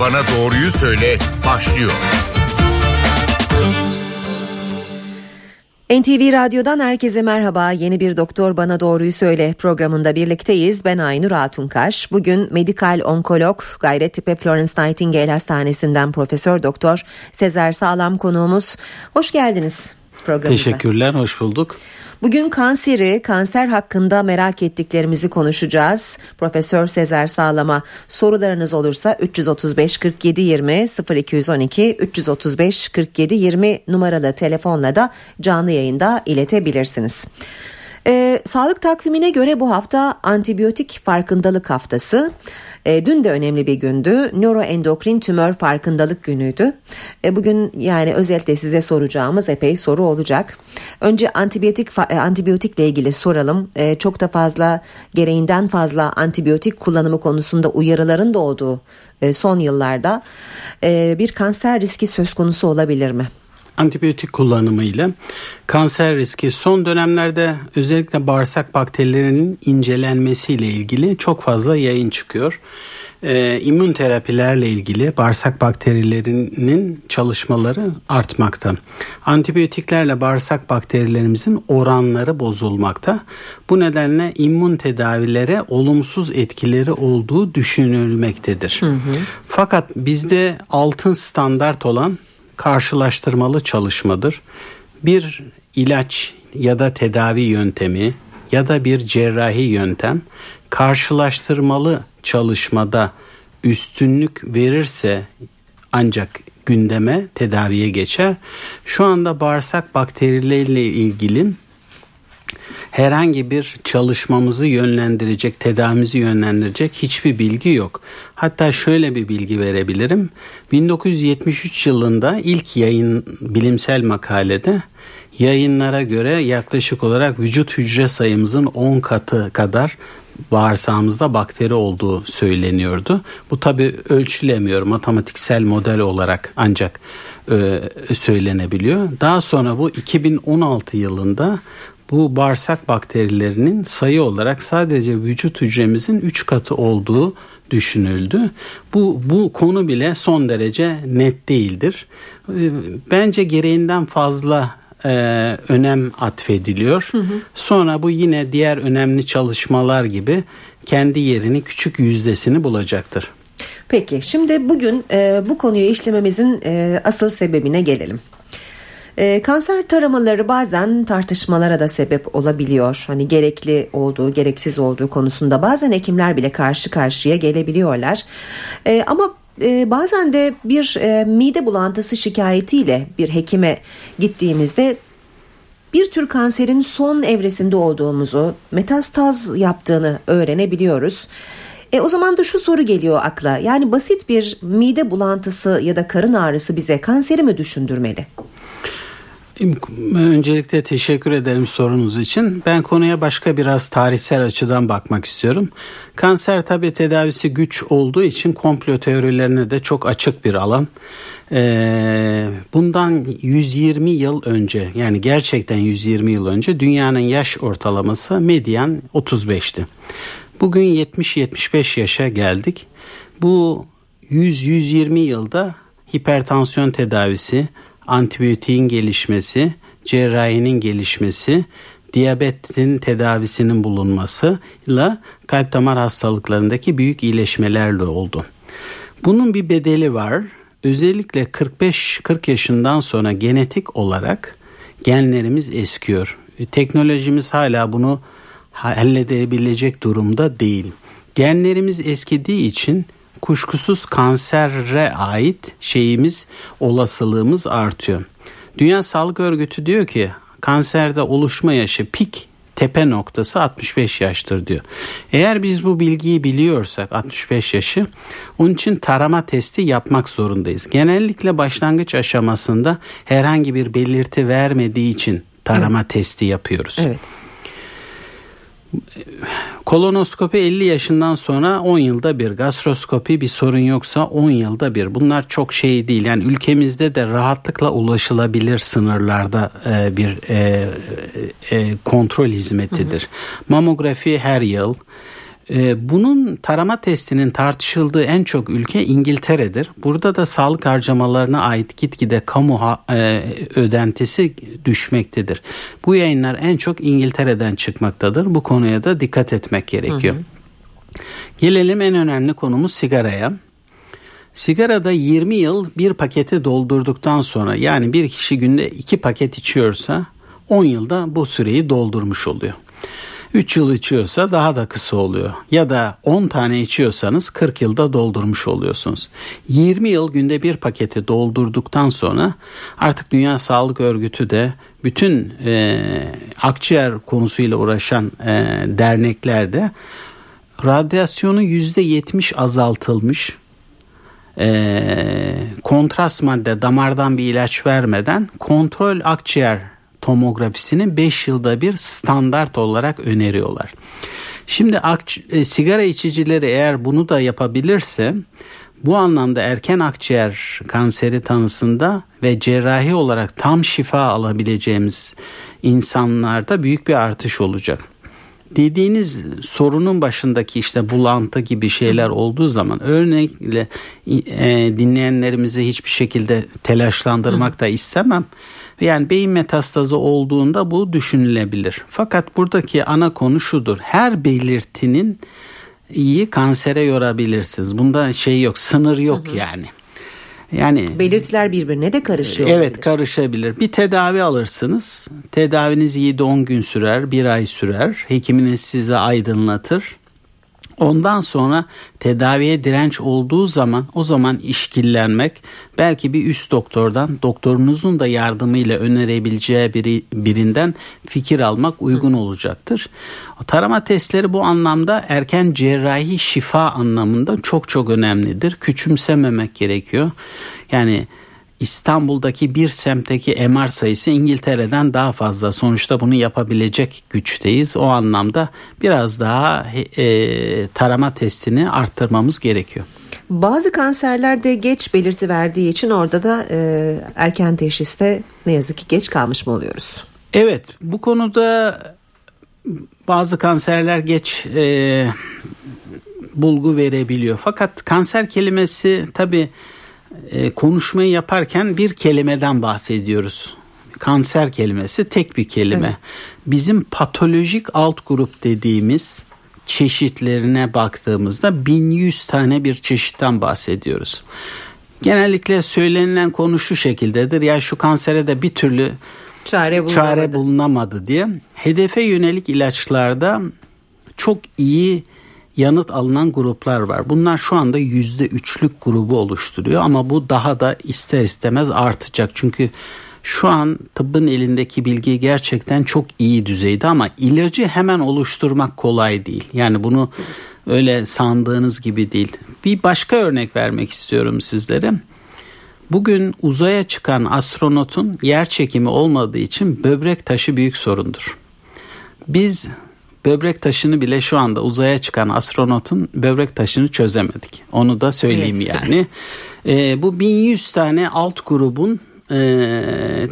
Bana Doğruyu Söyle başlıyor. NTV Radyo'dan herkese merhaba. Yeni bir Doktor Bana Doğruyu Söyle programında birlikteyiz. Ben Aynur Altunkaş. Bugün medikal onkolog Gayrettepe Florence Nightingale Hastanesi'nden Profesör Doktor Sezer Sağlam konuğumuz. Hoş geldiniz programımıza. Teşekkürler, hoş bulduk. Bugün kanseri, kanser hakkında merak ettiklerimizi konuşacağız. Profesör Sezer Sağlam'a sorularınız olursa 335 47 20 0212 335 47 20 numaralı telefonla da canlı yayında iletebilirsiniz. Ee, sağlık takvimine göre bu hafta antibiyotik farkındalık haftası. E, dün de önemli bir gündü. Nöroendokrin tümör farkındalık günüydü. E, bugün yani özellikle size soracağımız epey soru olacak. Önce antibiyotik e, antibiyotikle ilgili soralım. E, çok da fazla gereğinden fazla antibiyotik kullanımı konusunda uyarıların da olduğu e, son yıllarda e, bir kanser riski söz konusu olabilir mi? Antibiyotik kullanımıyla kanser riski son dönemlerde özellikle bağırsak bakterilerinin incelenmesiyle ilgili çok fazla yayın çıkıyor. Ee, immün terapilerle ilgili bağırsak bakterilerinin çalışmaları artmakta. Antibiyotiklerle bağırsak bakterilerimizin oranları bozulmakta. Bu nedenle immün tedavilere olumsuz etkileri olduğu düşünülmektedir. Hı hı. Fakat bizde altın standart olan karşılaştırmalı çalışmadır. Bir ilaç ya da tedavi yöntemi ya da bir cerrahi yöntem karşılaştırmalı çalışmada üstünlük verirse ancak gündeme tedaviye geçer. Şu anda bağırsak bakterileriyle ilgili herhangi bir çalışmamızı yönlendirecek, tedavimizi yönlendirecek hiçbir bilgi yok. Hatta şöyle bir bilgi verebilirim. 1973 yılında ilk yayın bilimsel makalede yayınlara göre yaklaşık olarak vücut hücre sayımızın 10 katı kadar bağırsağımızda bakteri olduğu söyleniyordu. Bu tabi ölçülemiyor matematiksel model olarak ancak e, söylenebiliyor. Daha sonra bu 2016 yılında bu bağırsak bakterilerinin sayı olarak sadece vücut hücremizin 3 katı olduğu düşünüldü. Bu, bu konu bile son derece net değildir. Ee, bence gereğinden fazla e, önem atfediliyor. Hı hı. Sonra bu yine diğer önemli çalışmalar gibi kendi yerini küçük yüzdesini bulacaktır. Peki şimdi bugün e, bu konuyu işlememizin e, asıl sebebine gelelim. E, kanser taramaları bazen tartışmalara da sebep olabiliyor. Hani gerekli olduğu, gereksiz olduğu konusunda bazen hekimler bile karşı karşıya gelebiliyorlar. E, ama bazen de bir e, mide bulantısı şikayetiyle bir hekime gittiğimizde bir tür kanserin son evresinde olduğumuzu, metastaz yaptığını öğrenebiliyoruz. E, o zaman da şu soru geliyor akla. Yani basit bir mide bulantısı ya da karın ağrısı bize kanseri mi düşündürmeli? Öncelikle teşekkür ederim sorunuz için. Ben konuya başka biraz tarihsel açıdan bakmak istiyorum. Kanser tabi tedavisi güç olduğu için komplo teorilerine de çok açık bir alan. Ee, bundan 120 yıl önce yani gerçekten 120 yıl önce dünyanın yaş ortalaması medyan 35'ti. Bugün 70-75 yaşa geldik. Bu 100-120 yılda hipertansiyon tedavisi, antibiyotiğin gelişmesi, cerrahinin gelişmesi, diyabetin tedavisinin bulunmasıyla kalp damar hastalıklarındaki büyük iyileşmelerle oldu. Bunun bir bedeli var. Özellikle 45-40 yaşından sonra genetik olarak genlerimiz eskiyor. Teknolojimiz hala bunu halledebilecek durumda değil. Genlerimiz eskidiği için kuşkusuz kansere ait şeyimiz olasılığımız artıyor. Dünya Sağlık Örgütü diyor ki kanserde oluşma yaşı pik tepe noktası 65 yaştır diyor. Eğer biz bu bilgiyi biliyorsak 65 yaşı onun için tarama testi yapmak zorundayız. Genellikle başlangıç aşamasında herhangi bir belirti vermediği için tarama evet. testi yapıyoruz. Evet. Kolonoskopi 50 yaşından sonra 10 yılda bir, gastroskopi bir sorun yoksa 10 yılda bir. Bunlar çok şey değil. Yani ülkemizde de rahatlıkla ulaşılabilir sınırlarda e, bir e, e, kontrol hizmetidir. Hı hı. Mamografi her yıl bunun tarama testinin tartışıldığı en çok ülke İngiltere'dir. Burada da sağlık harcamalarına ait gitgide kamu e, ödentisi düşmektedir. Bu yayınlar en çok İngiltere'den çıkmaktadır. Bu konuya da dikkat etmek gerekiyor. Hı hı. Gelelim en önemli konumuz sigaraya. Sigarada 20 yıl bir paketi doldurduktan sonra yani bir kişi günde 2 paket içiyorsa 10 yılda bu süreyi doldurmuş oluyor. 3 yıl içiyorsa daha da kısa oluyor. Ya da 10 tane içiyorsanız 40 yılda doldurmuş oluyorsunuz. 20 yıl günde bir paketi doldurduktan sonra artık Dünya Sağlık Örgütü de bütün e, akciğer konusuyla uğraşan e, derneklerde radyasyonu %70 azaltılmış e, kontrast madde damardan bir ilaç vermeden kontrol akciğer tomografisini 5 yılda bir standart olarak öneriyorlar. Şimdi e, sigara içicileri eğer bunu da yapabilirse bu anlamda erken akciğer kanseri tanısında ve cerrahi olarak tam şifa alabileceğimiz insanlarda büyük bir artış olacak. Dediğiniz sorunun başındaki işte bulantı gibi şeyler olduğu zaman örnekle e, dinleyenlerimizi hiçbir şekilde telaşlandırmak da istemem. Yani beyin metastazı olduğunda bu düşünülebilir. Fakat buradaki ana konu şudur. Her belirtinin iyi kansere yorabilirsiniz. Bunda şey yok, sınır yok hı hı. yani. Yani belirtiler birbirine de karışıyor. Evet olabilir. karışabilir. Bir tedavi alırsınız. Tedaviniz 7-10 gün sürer, bir ay sürer. Hekiminiz size aydınlatır. Ondan sonra tedaviye direnç olduğu zaman o zaman işkillenmek belki bir üst doktordan doktorunuzun da yardımıyla önerebileceği biri, birinden fikir almak uygun olacaktır. Tarama testleri bu anlamda erken cerrahi şifa anlamında çok çok önemlidir. Küçümsememek gerekiyor. Yani İstanbul'daki bir semtteki MR sayısı İngiltere'den daha fazla. Sonuçta bunu yapabilecek güçteyiz. O anlamda biraz daha e, tarama testini arttırmamız gerekiyor. Bazı kanserlerde geç belirti verdiği için orada da e, erken teşhiste ne yazık ki geç kalmış mı oluyoruz? Evet bu konuda bazı kanserler geç e, bulgu verebiliyor. Fakat kanser kelimesi tabii e, konuşmayı yaparken bir kelimeden bahsediyoruz. Kanser kelimesi tek bir kelime. Evet. Bizim patolojik alt grup dediğimiz çeşitlerine baktığımızda 1100 tane bir çeşitten bahsediyoruz. Genellikle söylenilen konu şu şekildedir. Ya şu kansere de bir türlü çare bulunamadı, çare bulunamadı diye. Hedefe yönelik ilaçlarda çok iyi yanıt alınan gruplar var. Bunlar şu anda yüzde üçlük grubu oluşturuyor ama bu daha da ister istemez artacak. Çünkü şu an tıbbın elindeki bilgi gerçekten çok iyi düzeyde ama ilacı hemen oluşturmak kolay değil. Yani bunu öyle sandığınız gibi değil. Bir başka örnek vermek istiyorum sizlere. Bugün uzaya çıkan astronotun yer çekimi olmadığı için böbrek taşı büyük sorundur. Biz böbrek taşını bile şu anda uzaya çıkan astronotun böbrek taşını çözemedik. Onu da söyleyeyim evet. yani. E, bu 1100 tane alt grubun e,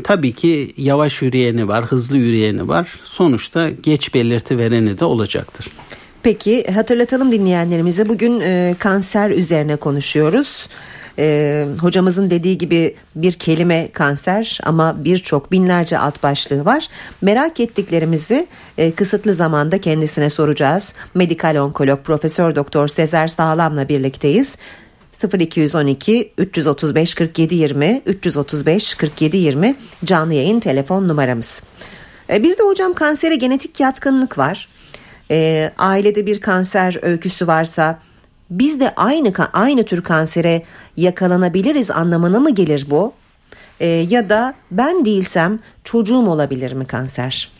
tabii ki yavaş yürüyeni var, hızlı yürüyeni var. Sonuçta geç belirti vereni de olacaktır. Peki hatırlatalım dinleyenlerimize bugün e, kanser üzerine konuşuyoruz e, hocamızın dediği gibi bir kelime kanser ama birçok binlerce alt başlığı var. Merak ettiklerimizi e, kısıtlı zamanda kendisine soracağız. Medikal onkolog Profesör Doktor Sezer Sağlam'la birlikteyiz. 0212 335 47 20 335 47 20 canlı yayın telefon numaramız. E, bir de hocam kansere genetik yatkınlık var. E, ailede bir kanser öyküsü varsa biz de aynı aynı tür kansere yakalanabiliriz anlamına mı gelir bu? E, ya da ben değilsem çocuğum olabilir mi kanser?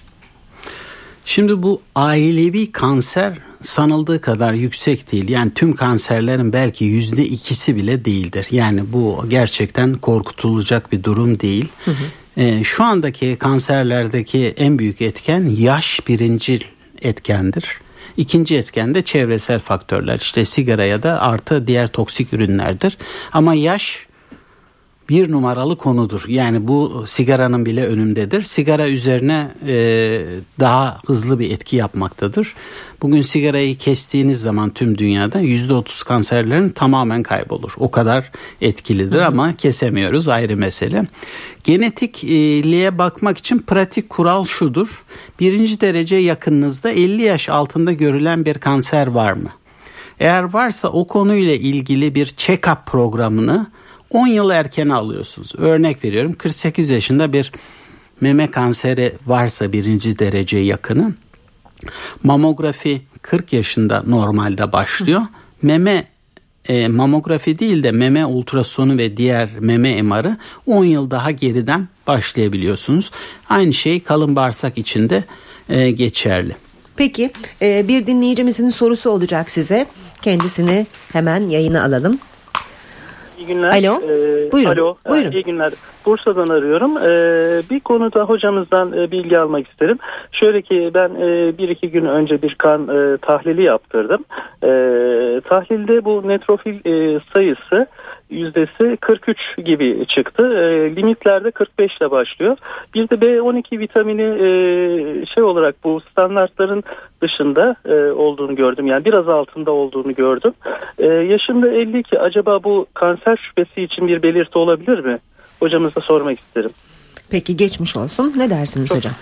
Şimdi bu ailevi kanser sanıldığı kadar yüksek değil. Yani tüm kanserlerin belki yüzde ikisi bile değildir. Yani bu gerçekten korkutulacak bir durum değil. Hı hı. E, şu andaki kanserlerdeki en büyük etken yaş birincil etkendir. İkinci etken de çevresel faktörler. İşte sigara ya da artı diğer toksik ürünlerdir. Ama yaş bir numaralı konudur. Yani bu sigaranın bile önündedir. Sigara üzerine e, daha hızlı bir etki yapmaktadır. Bugün sigarayı kestiğiniz zaman tüm dünyada yüzde otuz kanserlerin tamamen kaybolur. O kadar etkilidir hı ama kesemiyoruz ayrı mesele. Genetikliğe bakmak için pratik kural şudur. Birinci derece yakınınızda 50 yaş altında görülen bir kanser var mı? Eğer varsa o konuyla ilgili bir check-up programını 10 yıl erken alıyorsunuz. Örnek veriyorum 48 yaşında bir meme kanseri varsa birinci derece yakını mamografi 40 yaşında normalde başlıyor. Meme e, mamografi değil de meme ultrasonu ve diğer meme MR'ı 10 yıl daha geriden başlayabiliyorsunuz. Aynı şey kalın bağırsak için de e, geçerli. Peki e, bir dinleyicimizin sorusu olacak size. Kendisini hemen yayına alalım. İyi günler. Alo. Ee, buyurun. Alo. Buyurun. İyi günler. Bursa'dan arıyorum. Ee, bir konuda hocamızdan e, bilgi almak isterim. Şöyle ki ben e, bir iki gün önce bir kan e, tahlili yaptırdım. E, tahlilde bu netrofil e, sayısı yüzdesi 43 gibi çıktı. E, limitlerde 45 ile başlıyor. Bir de B12 vitamini e, şey olarak bu standartların dışında e, olduğunu gördüm. Yani biraz altında olduğunu gördüm. E, yaşımda 52 acaba bu kanser şüphesi için bir belirti olabilir mi? Hocamıza sormak isterim. Peki geçmiş olsun. Ne dersiniz Çok. hocam?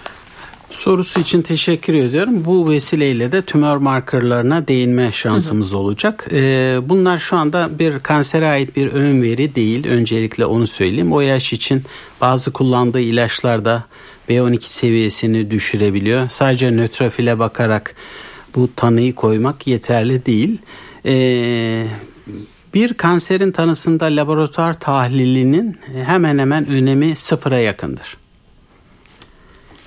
Sorusu için teşekkür ediyorum. Bu vesileyle de tümör markerlarına değinme şansımız hı hı. olacak. Ee, bunlar şu anda bir kansere ait bir ön veri değil. Öncelikle onu söyleyeyim. O yaş için bazı kullandığı ilaçlarda B12 seviyesini düşürebiliyor. Sadece nötrofile bakarak bu tanıyı koymak yeterli değil. Ee, bir kanserin tanısında laboratuvar tahlilinin hemen hemen önemi sıfıra yakındır.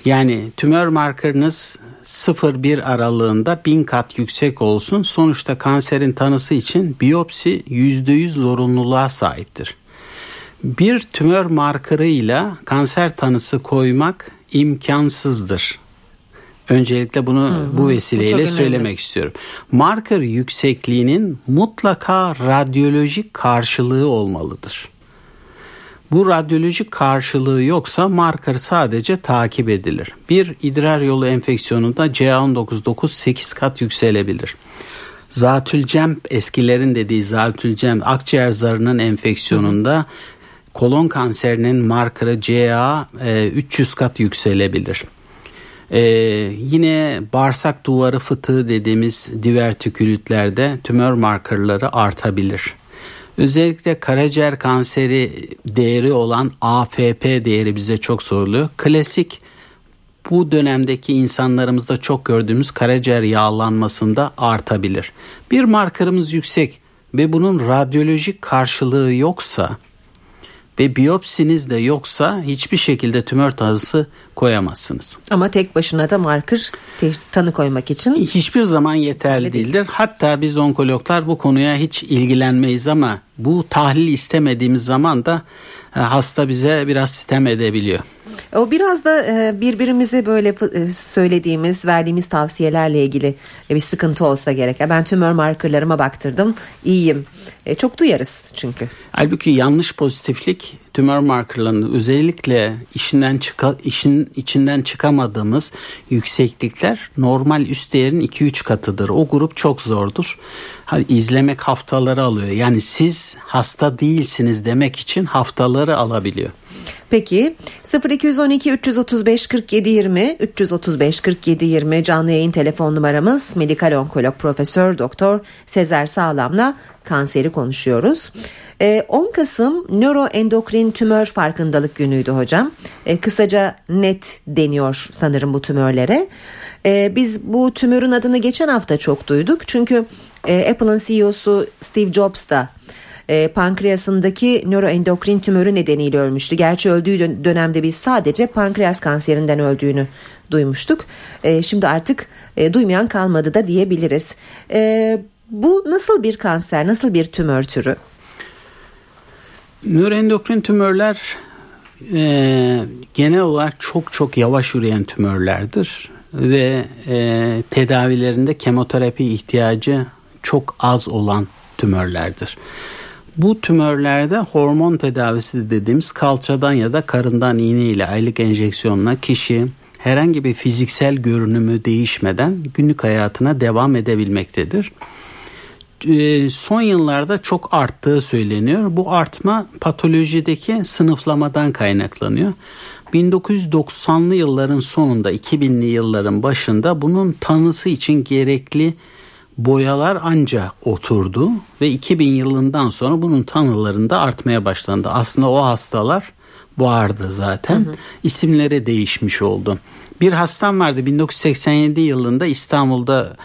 Yani tümör markerınız 0-1 aralığında bin kat yüksek olsun. Sonuçta kanserin tanısı için biyopsi %100 zorunluluğa sahiptir. Bir tümör markerıyla kanser tanısı koymak imkansızdır. Öncelikle bunu hı hı, bu vesileyle bu söylemek istiyorum. Marker yüksekliğinin mutlaka radyolojik karşılığı olmalıdır. Bu radyolojik karşılığı yoksa marker sadece takip edilir. Bir idrar yolu enfeksiyonunda CA199 8 kat yükselebilir. Zatülcem eskilerin dediği zatülcem akciğer zarının enfeksiyonunda kolon kanserinin markeri CA e, 300 kat yükselebilir. Ee, yine bağırsak duvarı fıtığı dediğimiz divertikülitlerde tümör markerları artabilir. Özellikle karaciğer kanseri değeri olan AFP değeri bize çok soruluyor. Klasik bu dönemdeki insanlarımızda çok gördüğümüz karaciğer yağlanmasında artabilir. Bir markerımız yüksek ve bunun radyolojik karşılığı yoksa ve biyopsiniz de yoksa hiçbir şekilde tümör tanısı koyamazsınız. Ama tek başına da marker tanı koymak için hiçbir zaman yeterli değil. değildir. Hatta biz onkologlar bu konuya hiç ilgilenmeyiz ama bu tahlil istemediğimiz zaman da e, hasta bize biraz sitem edebiliyor. O biraz da e, birbirimize böyle e, söylediğimiz, verdiğimiz tavsiyelerle ilgili bir sıkıntı olsa gerek. Ben tümör markerlarıma baktırdım, iyiyim. Çok duyarız çünkü. Halbuki yanlış pozitiflik tümör markerlarının özellikle işinden çıka, işin içinden çıkamadığımız yükseklikler normal üst değerin 2-3 katıdır. O grup çok zordur. Hani izlemek haftaları alıyor. Yani siz hasta değilsiniz demek için haftaları alabiliyor. Peki 0212 335 47 20 335 47 20 canlı yayın telefon numaramız medikal onkolog profesör doktor Sezer Sağlam'la kanseri konuşuyoruz. 10 ee, Kasım nöroendokrin tümör farkındalık günüydü hocam. Ee, kısaca net deniyor sanırım bu tümörlere. Ee, biz bu tümörün adını geçen hafta çok duyduk. Çünkü e, Apple'ın CEO'su Steve Jobs da e, pankreasındaki nöroendokrin tümörü nedeniyle ölmüştü. Gerçi öldüğü dönemde biz sadece pankreas kanserinden öldüğünü duymuştuk. E, şimdi artık e, duymayan kalmadı da diyebiliriz. E, bu nasıl bir kanser, nasıl bir tümör türü? Nöroendokrin tümörler e, genel olarak çok çok yavaş üreyen tümörlerdir ve e, tedavilerinde kemoterapi ihtiyacı çok az olan tümörlerdir. Bu tümörlerde hormon tedavisi dediğimiz kalçadan ya da karından iğne ile aylık enjeksiyonla kişi herhangi bir fiziksel görünümü değişmeden günlük hayatına devam edebilmektedir. Ee, son yıllarda çok arttığı söyleniyor. Bu artma patolojideki sınıflamadan kaynaklanıyor. 1990'lı yılların sonunda 2000'li yılların başında bunun tanısı için gerekli boyalar anca oturdu ve 2000 yılından sonra bunun tanılarında artmaya başlandı. Aslında o hastalar vardı zaten. Hı hı. İsimleri değişmiş oldu. Bir hastam vardı 1987 yılında İstanbul'da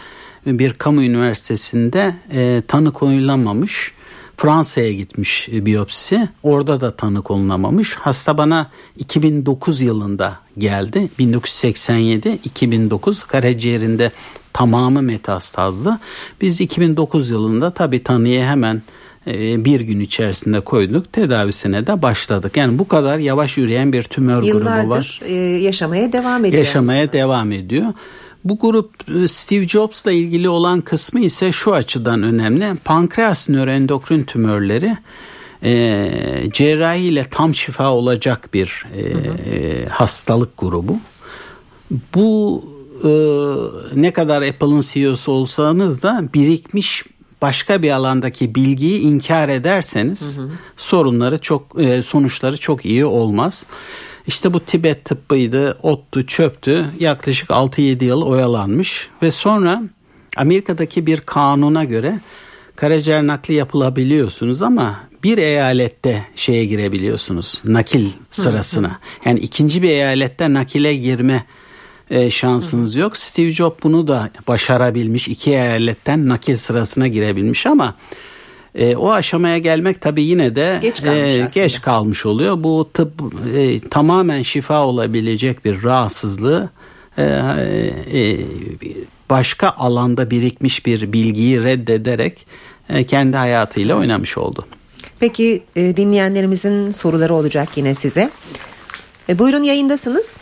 bir kamu üniversitesinde e, tanı koyulamamış. Fransa'ya gitmiş biyopsisi. Orada da tanı konulamamış. Hasta bana 2009 yılında geldi. 1987 2009 karaciğerinde tamamı metastazdı. Biz 2009 yılında tabi tanıyı hemen e, bir gün içerisinde koyduk. Tedavisine de başladık. Yani bu kadar yavaş yürüyen bir tümör Yıllardır grubu var. Yıllardır yaşamaya devam ediyor. Yaşamaya aslında. devam ediyor. Bu grup e, Steve Jobs'la ilgili olan kısmı ise şu açıdan önemli. Pankreas nöroendokrin tümörleri e, cerrahi ile tam şifa olacak bir e, hı hı. E, hastalık grubu. Bu e, ne kadar Apple'ın CEO'su olsanız da birikmiş başka bir alandaki bilgiyi inkar ederseniz hı hı. sorunları çok e, sonuçları çok iyi olmaz. İşte bu Tibet tıbbıydı, ottu, çöptü. Yaklaşık 6-7 yıl oyalanmış ve sonra Amerika'daki bir kanuna göre karaciğer nakli yapılabiliyorsunuz ama bir eyalette şeye girebiliyorsunuz nakil sırasına. Yani ikinci bir eyalette nakile girme e, şansınız yok. Steve Jobs bunu da başarabilmiş. iki eyaletten nakil sırasına girebilmiş ama e, o aşamaya gelmek tabii yine de geç kalmış, e, geç kalmış oluyor. Bu tıp e, tamamen şifa olabilecek bir rahatsızlığı e, e, başka alanda birikmiş bir bilgiyi reddederek e, kendi hayatıyla oynamış oldu. Peki e, dinleyenlerimizin soruları olacak yine size. E, buyurun yayındasınız.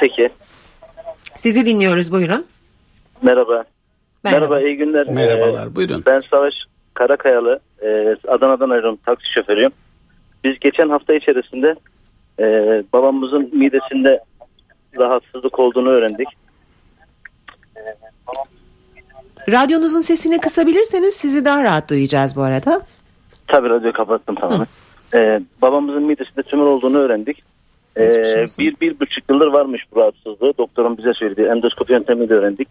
peki. Sizi dinliyoruz buyurun. Merhaba. Merhaba, Merhaba iyi günler. Merhabalar ee, buyurun. Ben Savaş Karakayalı. E, Adana'dan arıyorum taksi şoförüyüm. Biz geçen hafta içerisinde e, babamızın midesinde rahatsızlık olduğunu öğrendik. Radyonuzun sesini kısabilirseniz sizi daha rahat duyacağız bu arada. Tabii radyoyu kapattım tamamen. Ee, babamızın midesinde tümör olduğunu öğrendik. Ee, bir, bir buçuk yıldır varmış bu rahatsızlığı. Doktorun bize söylediği endoskopi yöntemiyle öğrendik.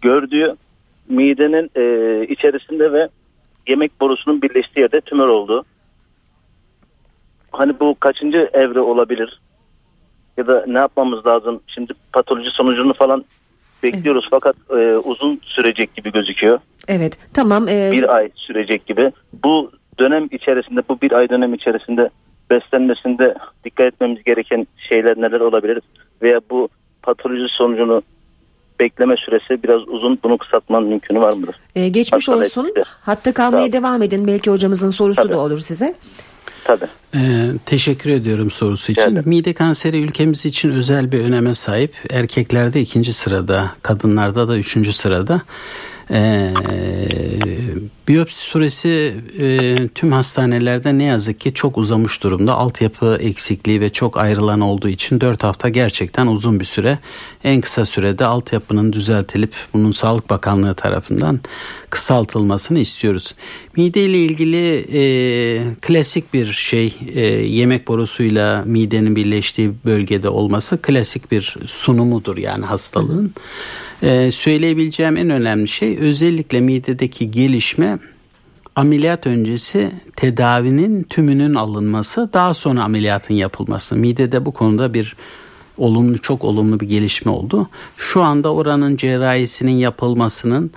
Gördüğü midenin e, içerisinde ve yemek borusunun birleştiği yerde tümör oldu. Hani bu kaçıncı evre olabilir? Ya da ne yapmamız lazım? Şimdi patoloji sonucunu falan bekliyoruz evet. fakat e, uzun sürecek gibi gözüküyor. Evet tamam. E... Bir ay sürecek gibi. Bu dönem içerisinde bu bir ay dönem içerisinde beslenmesinde dikkat etmemiz gereken şeyler neler olabilir? Veya bu patoloji sonucunu bekleme süresi biraz uzun. Bunu kısaltmanın mümkünü var mıdır? Ee, geçmiş Hatta olsun. Etkisi. Hatta kalmaya devam edin. Belki hocamızın sorusu Tabii. da olur size. Tabii. Ee, teşekkür ediyorum sorusu için. Evet. Mide kanseri ülkemiz için özel bir öneme sahip. Erkeklerde ikinci sırada, kadınlarda da üçüncü sırada. Ee, biyopsi süresi e, tüm hastanelerde ne yazık ki çok uzamış durumda. Altyapı eksikliği ve çok ayrılan olduğu için 4 hafta gerçekten uzun bir süre. En kısa sürede altyapının düzeltilip bunun Sağlık Bakanlığı tarafından kısaltılmasını istiyoruz. Mide ile ilgili e, klasik bir şey e, yemek borusuyla midenin birleştiği bölgede olması klasik bir sunumudur yani hastalığın. Ee, söyleyebileceğim en önemli şey özellikle midedeki gelişme ameliyat öncesi tedavinin tümünün alınması daha sonra ameliyatın yapılması. Midede bu konuda bir olumlu çok olumlu bir gelişme oldu. Şu anda oranın cerrahisinin yapılmasının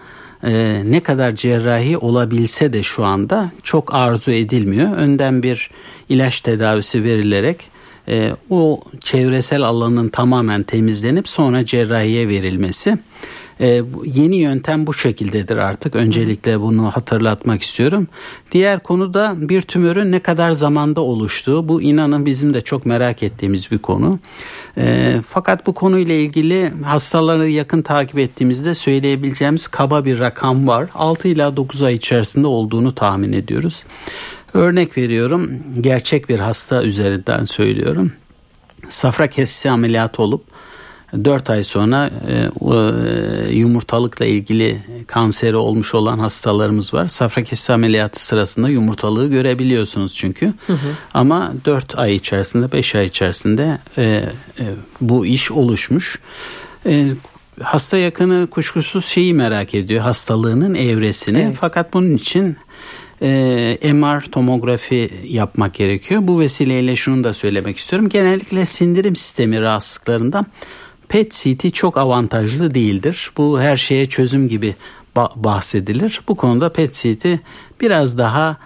e, ne kadar cerrahi olabilse de şu anda çok arzu edilmiyor. Önden bir ilaç tedavisi verilerek e, o çevresel alanın tamamen temizlenip sonra cerrahiye verilmesi. E, yeni yöntem bu şekildedir artık. Öncelikle bunu hatırlatmak istiyorum. Diğer konu da bir tümörün ne kadar zamanda oluştuğu. Bu inanın bizim de çok merak ettiğimiz bir konu. E, fakat bu konuyla ilgili hastaları yakın takip ettiğimizde söyleyebileceğimiz kaba bir rakam var. 6 ila 9 ay içerisinde olduğunu tahmin ediyoruz. Örnek veriyorum gerçek bir hasta üzerinden söylüyorum. Safra kesesi ameliyatı olup 4 ay sonra e, e, yumurtalıkla ilgili kanseri olmuş olan hastalarımız var. Safra kesesi ameliyatı sırasında yumurtalığı görebiliyorsunuz çünkü. Hı hı. Ama 4 ay içerisinde 5 ay içerisinde e, e, bu iş oluşmuş. E, hasta yakını kuşkusuz şeyi merak ediyor hastalığının evresini. Evet. Fakat bunun için e, MR tomografi yapmak gerekiyor. Bu vesileyle şunu da söylemek istiyorum. Genellikle sindirim sistemi rahatsızlıklarında PET-CT çok avantajlı değildir. Bu her şeye çözüm gibi bahsedilir. Bu konuda PET-CT biraz daha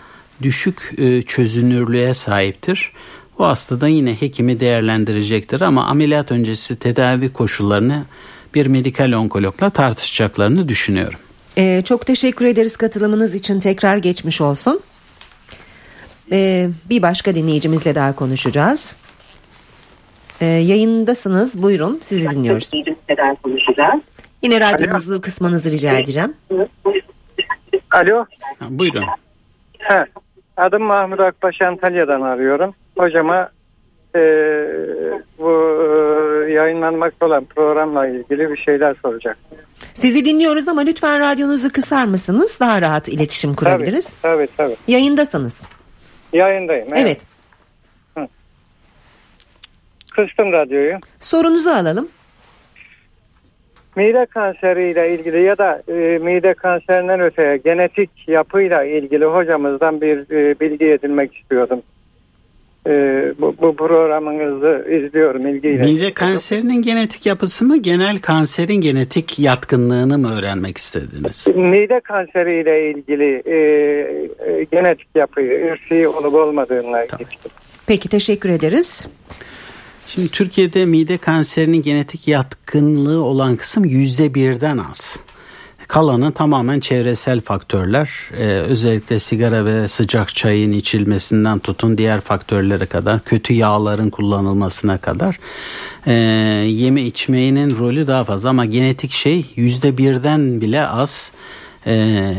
düşük e, çözünürlüğe sahiptir. Bu hastada yine hekimi değerlendirecektir ama ameliyat öncesi tedavi koşullarını bir medikal onkologla tartışacaklarını düşünüyorum. Ee, çok teşekkür ederiz katılımınız için tekrar geçmiş olsun. Ee, bir başka dinleyicimizle daha konuşacağız. Ee, yayındasınız buyurun sizi dinliyoruz. Yine radyonuzu kısmanızı rica edeceğim. Alo. Ha, buyurun. Ha, adım Mahmut Akbaş Antalya'dan arıyorum. Hocama e, bu e, yayınlanmakta olan programla ilgili bir şeyler soracak. Sizi dinliyoruz ama lütfen radyonuzu kısar mısınız? Daha rahat iletişim kurabiliriz. Tabii tabii. tabii. Yayındasınız. Yayındayım. Evet. evet. Kıstım radyoyu. Sorunuzu alalım. Mide kanseriyle ilgili ya da e, mide kanserinden öteye genetik yapıyla ilgili hocamızdan bir e, bilgi edinmek istiyordum. E, bu, bu programınızı izliyorum ilgiyle. Mide kanserinin genetik yapısı mı genel kanserin genetik yatkınlığını mı öğrenmek istediniz? Mide kanseriyle ilgili e, e, genetik yapıyı, ırsi olup olmadığına tamam. Peki teşekkür ederiz. Şimdi Türkiye'de mide kanserinin genetik yatkınlığı olan kısım yüzde birden az. Kalanı tamamen çevresel faktörler. Ee, özellikle sigara ve sıcak çayın içilmesinden tutun diğer faktörlere kadar, kötü yağların kullanılmasına kadar e, yeme içmeğinin rolü daha fazla ama genetik şey yüzde birden bile az. Ee,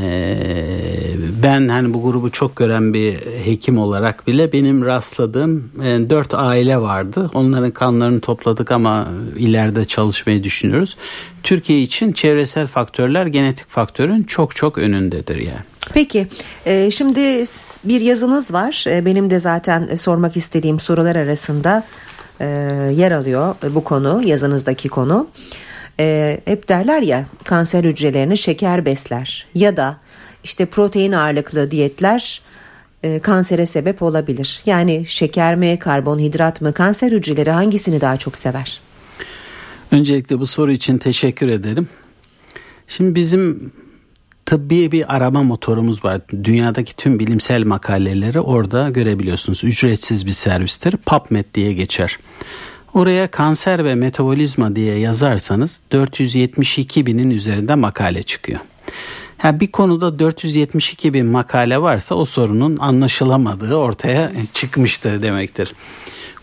ben hani bu grubu çok gören bir hekim olarak bile benim rastladığım e, dört aile vardı. Onların kanlarını topladık ama ileride çalışmayı düşünüyoruz. Türkiye için çevresel faktörler genetik faktörün çok çok önündedir yani. Peki e, şimdi bir yazınız var e, benim de zaten sormak istediğim sorular arasında yer alıyor bu konu yazınızdaki konu e, hep derler ya kanser hücrelerini şeker besler ya da işte protein ağırlıklı diyetler e, kansere sebep olabilir. Yani şeker mi, karbonhidrat mı, kanser hücreleri hangisini daha çok sever? Öncelikle bu soru için teşekkür ederim. Şimdi bizim tıbbi bir arama motorumuz var. Dünyadaki tüm bilimsel makaleleri orada görebiliyorsunuz. Ücretsiz bir servistir. PubMed diye geçer. Oraya kanser ve metabolizma diye yazarsanız 472 binin üzerinde makale çıkıyor. Yani bir konuda 472 bin makale varsa o sorunun anlaşılamadığı ortaya çıkmıştır demektir.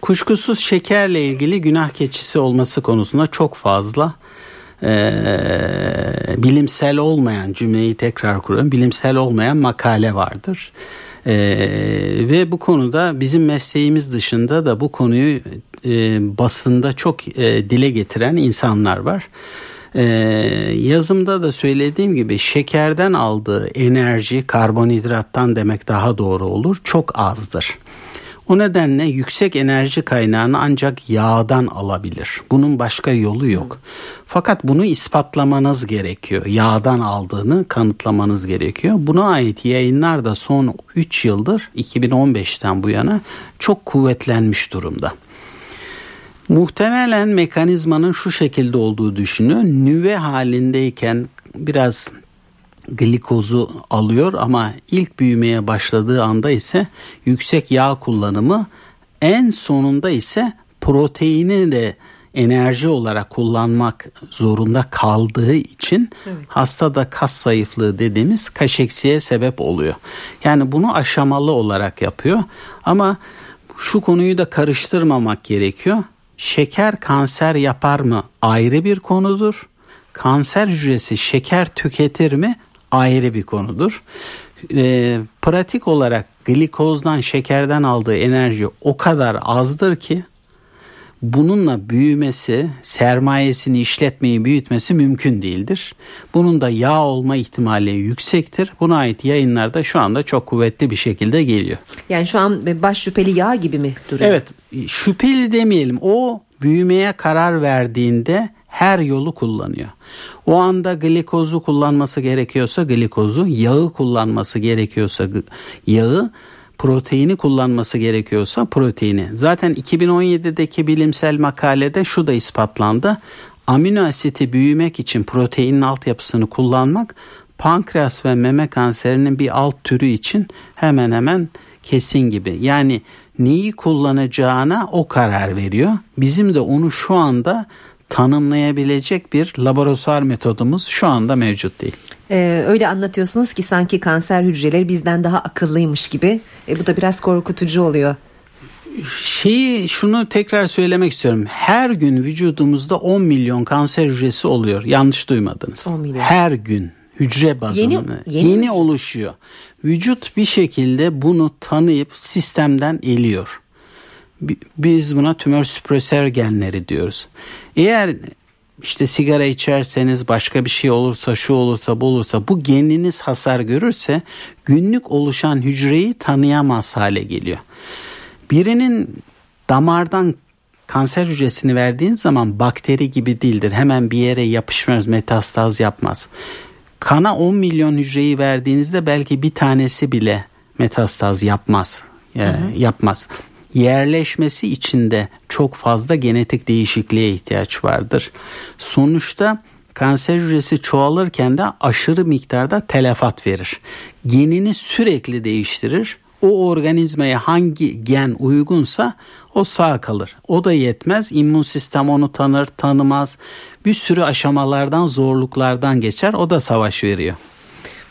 Kuşkusuz şekerle ilgili günah keçisi olması konusunda çok fazla e, bilimsel olmayan cümleyi tekrar kuruyorum bilimsel olmayan makale vardır. E, ve bu konuda bizim mesleğimiz dışında da bu konuyu e, basında çok e, dile getiren insanlar var. Ee, yazımda da söylediğim gibi şekerden aldığı enerji karbonhidrattan demek daha doğru olur çok azdır. O nedenle yüksek enerji kaynağını ancak yağdan alabilir. Bunun başka yolu yok. Fakat bunu ispatlamanız gerekiyor. Yağdan aldığını kanıtlamanız gerekiyor. Buna ait yayınlar da son 3 yıldır 2015'ten bu yana çok kuvvetlenmiş durumda. Muhtemelen mekanizmanın şu şekilde olduğu düşünüyor. Nüve halindeyken biraz glikozu alıyor ama ilk büyümeye başladığı anda ise yüksek yağ kullanımı En sonunda ise proteini de enerji olarak kullanmak zorunda kaldığı için evet. hastada kas zayıflığı dediğimiz kaşeksiye sebep oluyor. Yani bunu aşamalı olarak yapıyor ama şu konuyu da karıştırmamak gerekiyor. Şeker kanser yapar mı ayrı bir konudur. Kanser hücresi şeker tüketir mi ayrı bir konudur. E, pratik olarak glikozdan şekerden aldığı enerji o kadar azdır ki bununla büyümesi, sermayesini işletmeyi büyütmesi mümkün değildir. Bunun da yağ olma ihtimali yüksektir. Buna ait yayınlar da şu anda çok kuvvetli bir şekilde geliyor. Yani şu an baş şüpheli yağ gibi mi duruyor? Evet, şüpheli demeyelim. O büyümeye karar verdiğinde her yolu kullanıyor. O anda glikozu kullanması gerekiyorsa glikozu, yağı kullanması gerekiyorsa yağı, proteini kullanması gerekiyorsa proteini. Zaten 2017'deki bilimsel makalede şu da ispatlandı. Amino asiti büyümek için proteinin altyapısını kullanmak pankreas ve meme kanserinin bir alt türü için hemen hemen kesin gibi. Yani neyi kullanacağına o karar veriyor. Bizim de onu şu anda tanımlayabilecek bir laboratuvar metodumuz şu anda mevcut değil. Ee, öyle anlatıyorsunuz ki sanki kanser hücreleri bizden daha akıllıymış gibi. E, bu da biraz korkutucu oluyor. Şeyi şunu tekrar söylemek istiyorum. Her gün vücudumuzda 10 milyon kanser hücresi oluyor. Yanlış duymadınız. 10 milyon. Her gün hücre bazında yeni, yeni, yeni oluşuyor. Vücut bir şekilde bunu tanıyıp sistemden eliyor. Biz buna tümör süpresör genleri diyoruz. Eğer işte sigara içerseniz başka bir şey olursa şu olursa bu olursa bu geniniz hasar görürse günlük oluşan hücreyi tanıyamaz hale geliyor. Birinin damardan kanser hücresini verdiğin zaman bakteri gibi değildir. Hemen bir yere yapışmaz metastaz yapmaz. Kana 10 milyon hücreyi verdiğinizde belki bir tanesi bile metastaz yapmaz. Hı hı. yapmaz yerleşmesi için de çok fazla genetik değişikliğe ihtiyaç vardır. Sonuçta kanser hücresi çoğalırken de aşırı miktarda telefat verir. Genini sürekli değiştirir. O organizmaya hangi gen uygunsa o sağ kalır. O da yetmez. İmmün sistem onu tanır, tanımaz. Bir sürü aşamalardan, zorluklardan geçer. O da savaş veriyor.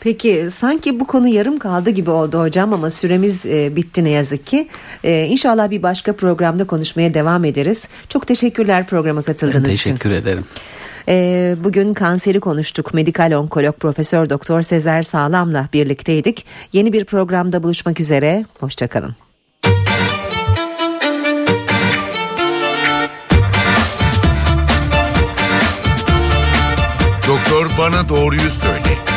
Peki sanki bu konu yarım kaldı gibi oldu hocam ama süremiz e, bitti ne yazık ki. E, inşallah bir başka programda konuşmaya devam ederiz. Çok teşekkürler programa katıldığınız teşekkür için. Teşekkür ederim. E, bugün kanseri konuştuk. Medikal onkolog Profesör Doktor Sezer Sağlam'la birlikteydik. Yeni bir programda buluşmak üzere. Hoşçakalın. Doktor bana doğruyu söyle.